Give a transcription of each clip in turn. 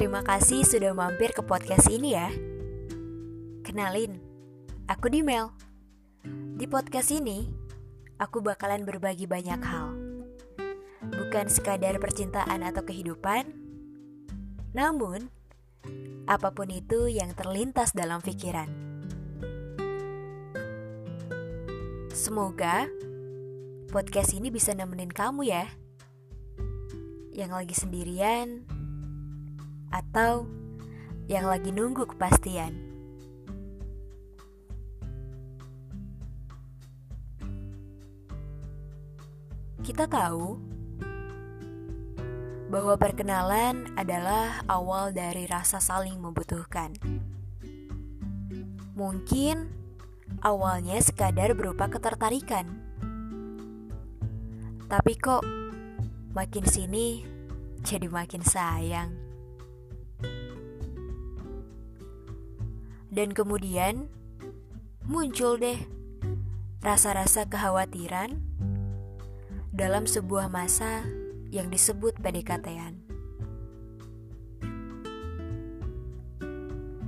Terima kasih sudah mampir ke podcast ini ya. Kenalin, aku Dimel. Di podcast ini, aku bakalan berbagi banyak hal. Bukan sekadar percintaan atau kehidupan, namun apa pun itu yang terlintas dalam pikiran. Semoga podcast ini bisa nemenin kamu ya. Yang lagi sendirian atau yang lagi nunggu kepastian. Kita tahu bahwa perkenalan adalah awal dari rasa saling membutuhkan. Mungkin awalnya sekadar berupa ketertarikan, tapi kok makin sini jadi makin sayang. Dan kemudian muncul deh rasa-rasa kekhawatiran dalam sebuah masa yang disebut PDKT-an.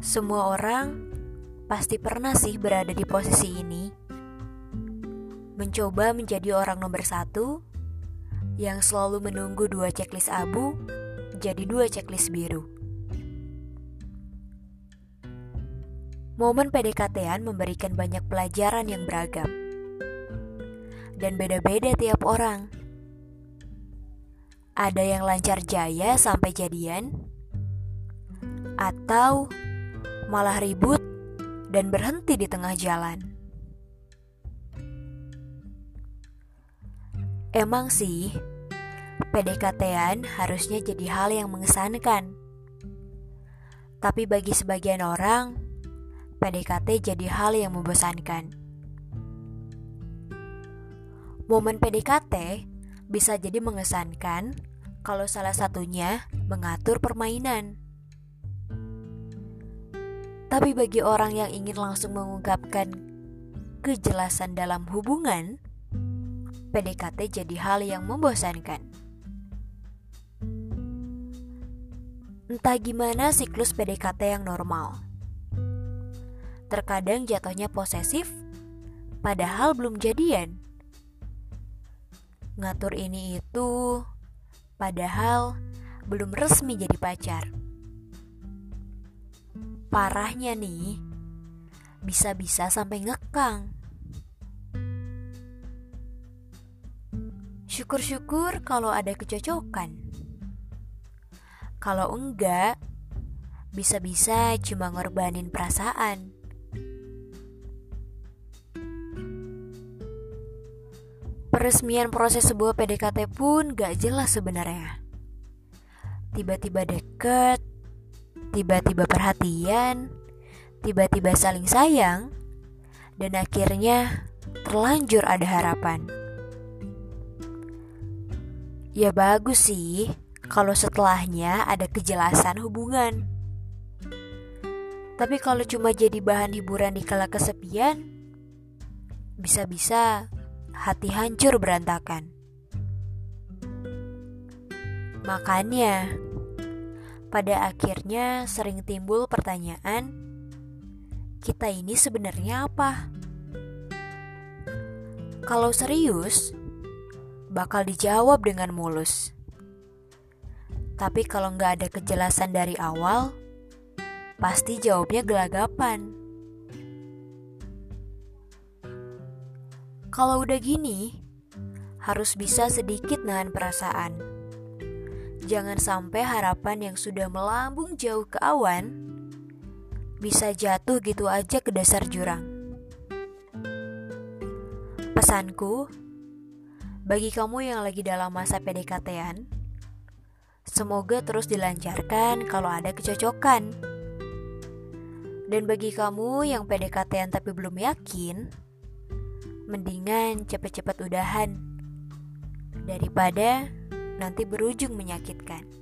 Semua orang pasti pernah sih berada di posisi ini, mencoba menjadi orang nomor satu yang selalu menunggu dua checklist abu jadi dua checklist biru. Momen PDKT-an memberikan banyak pelajaran yang beragam. Dan beda-beda tiap orang. Ada yang lancar jaya sampai jadian, atau malah ribut dan berhenti di tengah jalan. Emang sih, PDKT-an harusnya jadi hal yang mengesankan. Tapi bagi sebagian orang, PDKT jadi hal yang membosankan. Momen PDKT bisa jadi mengesankan kalau salah satunya mengatur permainan. Tapi bagi orang yang ingin langsung mengungkapkan kejelasan dalam hubungan, PDKT jadi hal yang membosankan. Entah gimana siklus PDKT yang normal terkadang jatuhnya posesif, padahal belum jadian. Ngatur ini itu, padahal belum resmi jadi pacar. Parahnya nih, bisa-bisa sampai ngekang. Syukur-syukur kalau ada kecocokan. Kalau enggak, bisa-bisa cuma ngorbanin perasaan. Peresmian proses sebuah PDKT pun gak jelas sebenarnya. Tiba-tiba deket, tiba-tiba perhatian, tiba-tiba saling sayang, dan akhirnya terlanjur ada harapan. Ya bagus sih kalau setelahnya ada kejelasan hubungan. Tapi kalau cuma jadi bahan hiburan di kala kesepian, bisa-bisa hati hancur berantakan. Makanya, pada akhirnya sering timbul pertanyaan, kita ini sebenarnya apa? Kalau serius, bakal dijawab dengan mulus. Tapi kalau nggak ada kejelasan dari awal, pasti jawabnya gelagapan. Kalau udah gini, harus bisa sedikit nahan perasaan. Jangan sampai harapan yang sudah melambung jauh ke awan bisa jatuh gitu aja ke dasar jurang. Pesanku, bagi kamu yang lagi dalam masa PDKT-an, semoga terus dilancarkan kalau ada kecocokan. Dan bagi kamu yang PDKT-an tapi belum yakin, mendingan cepet-cepet udahan daripada nanti berujung menyakitkan.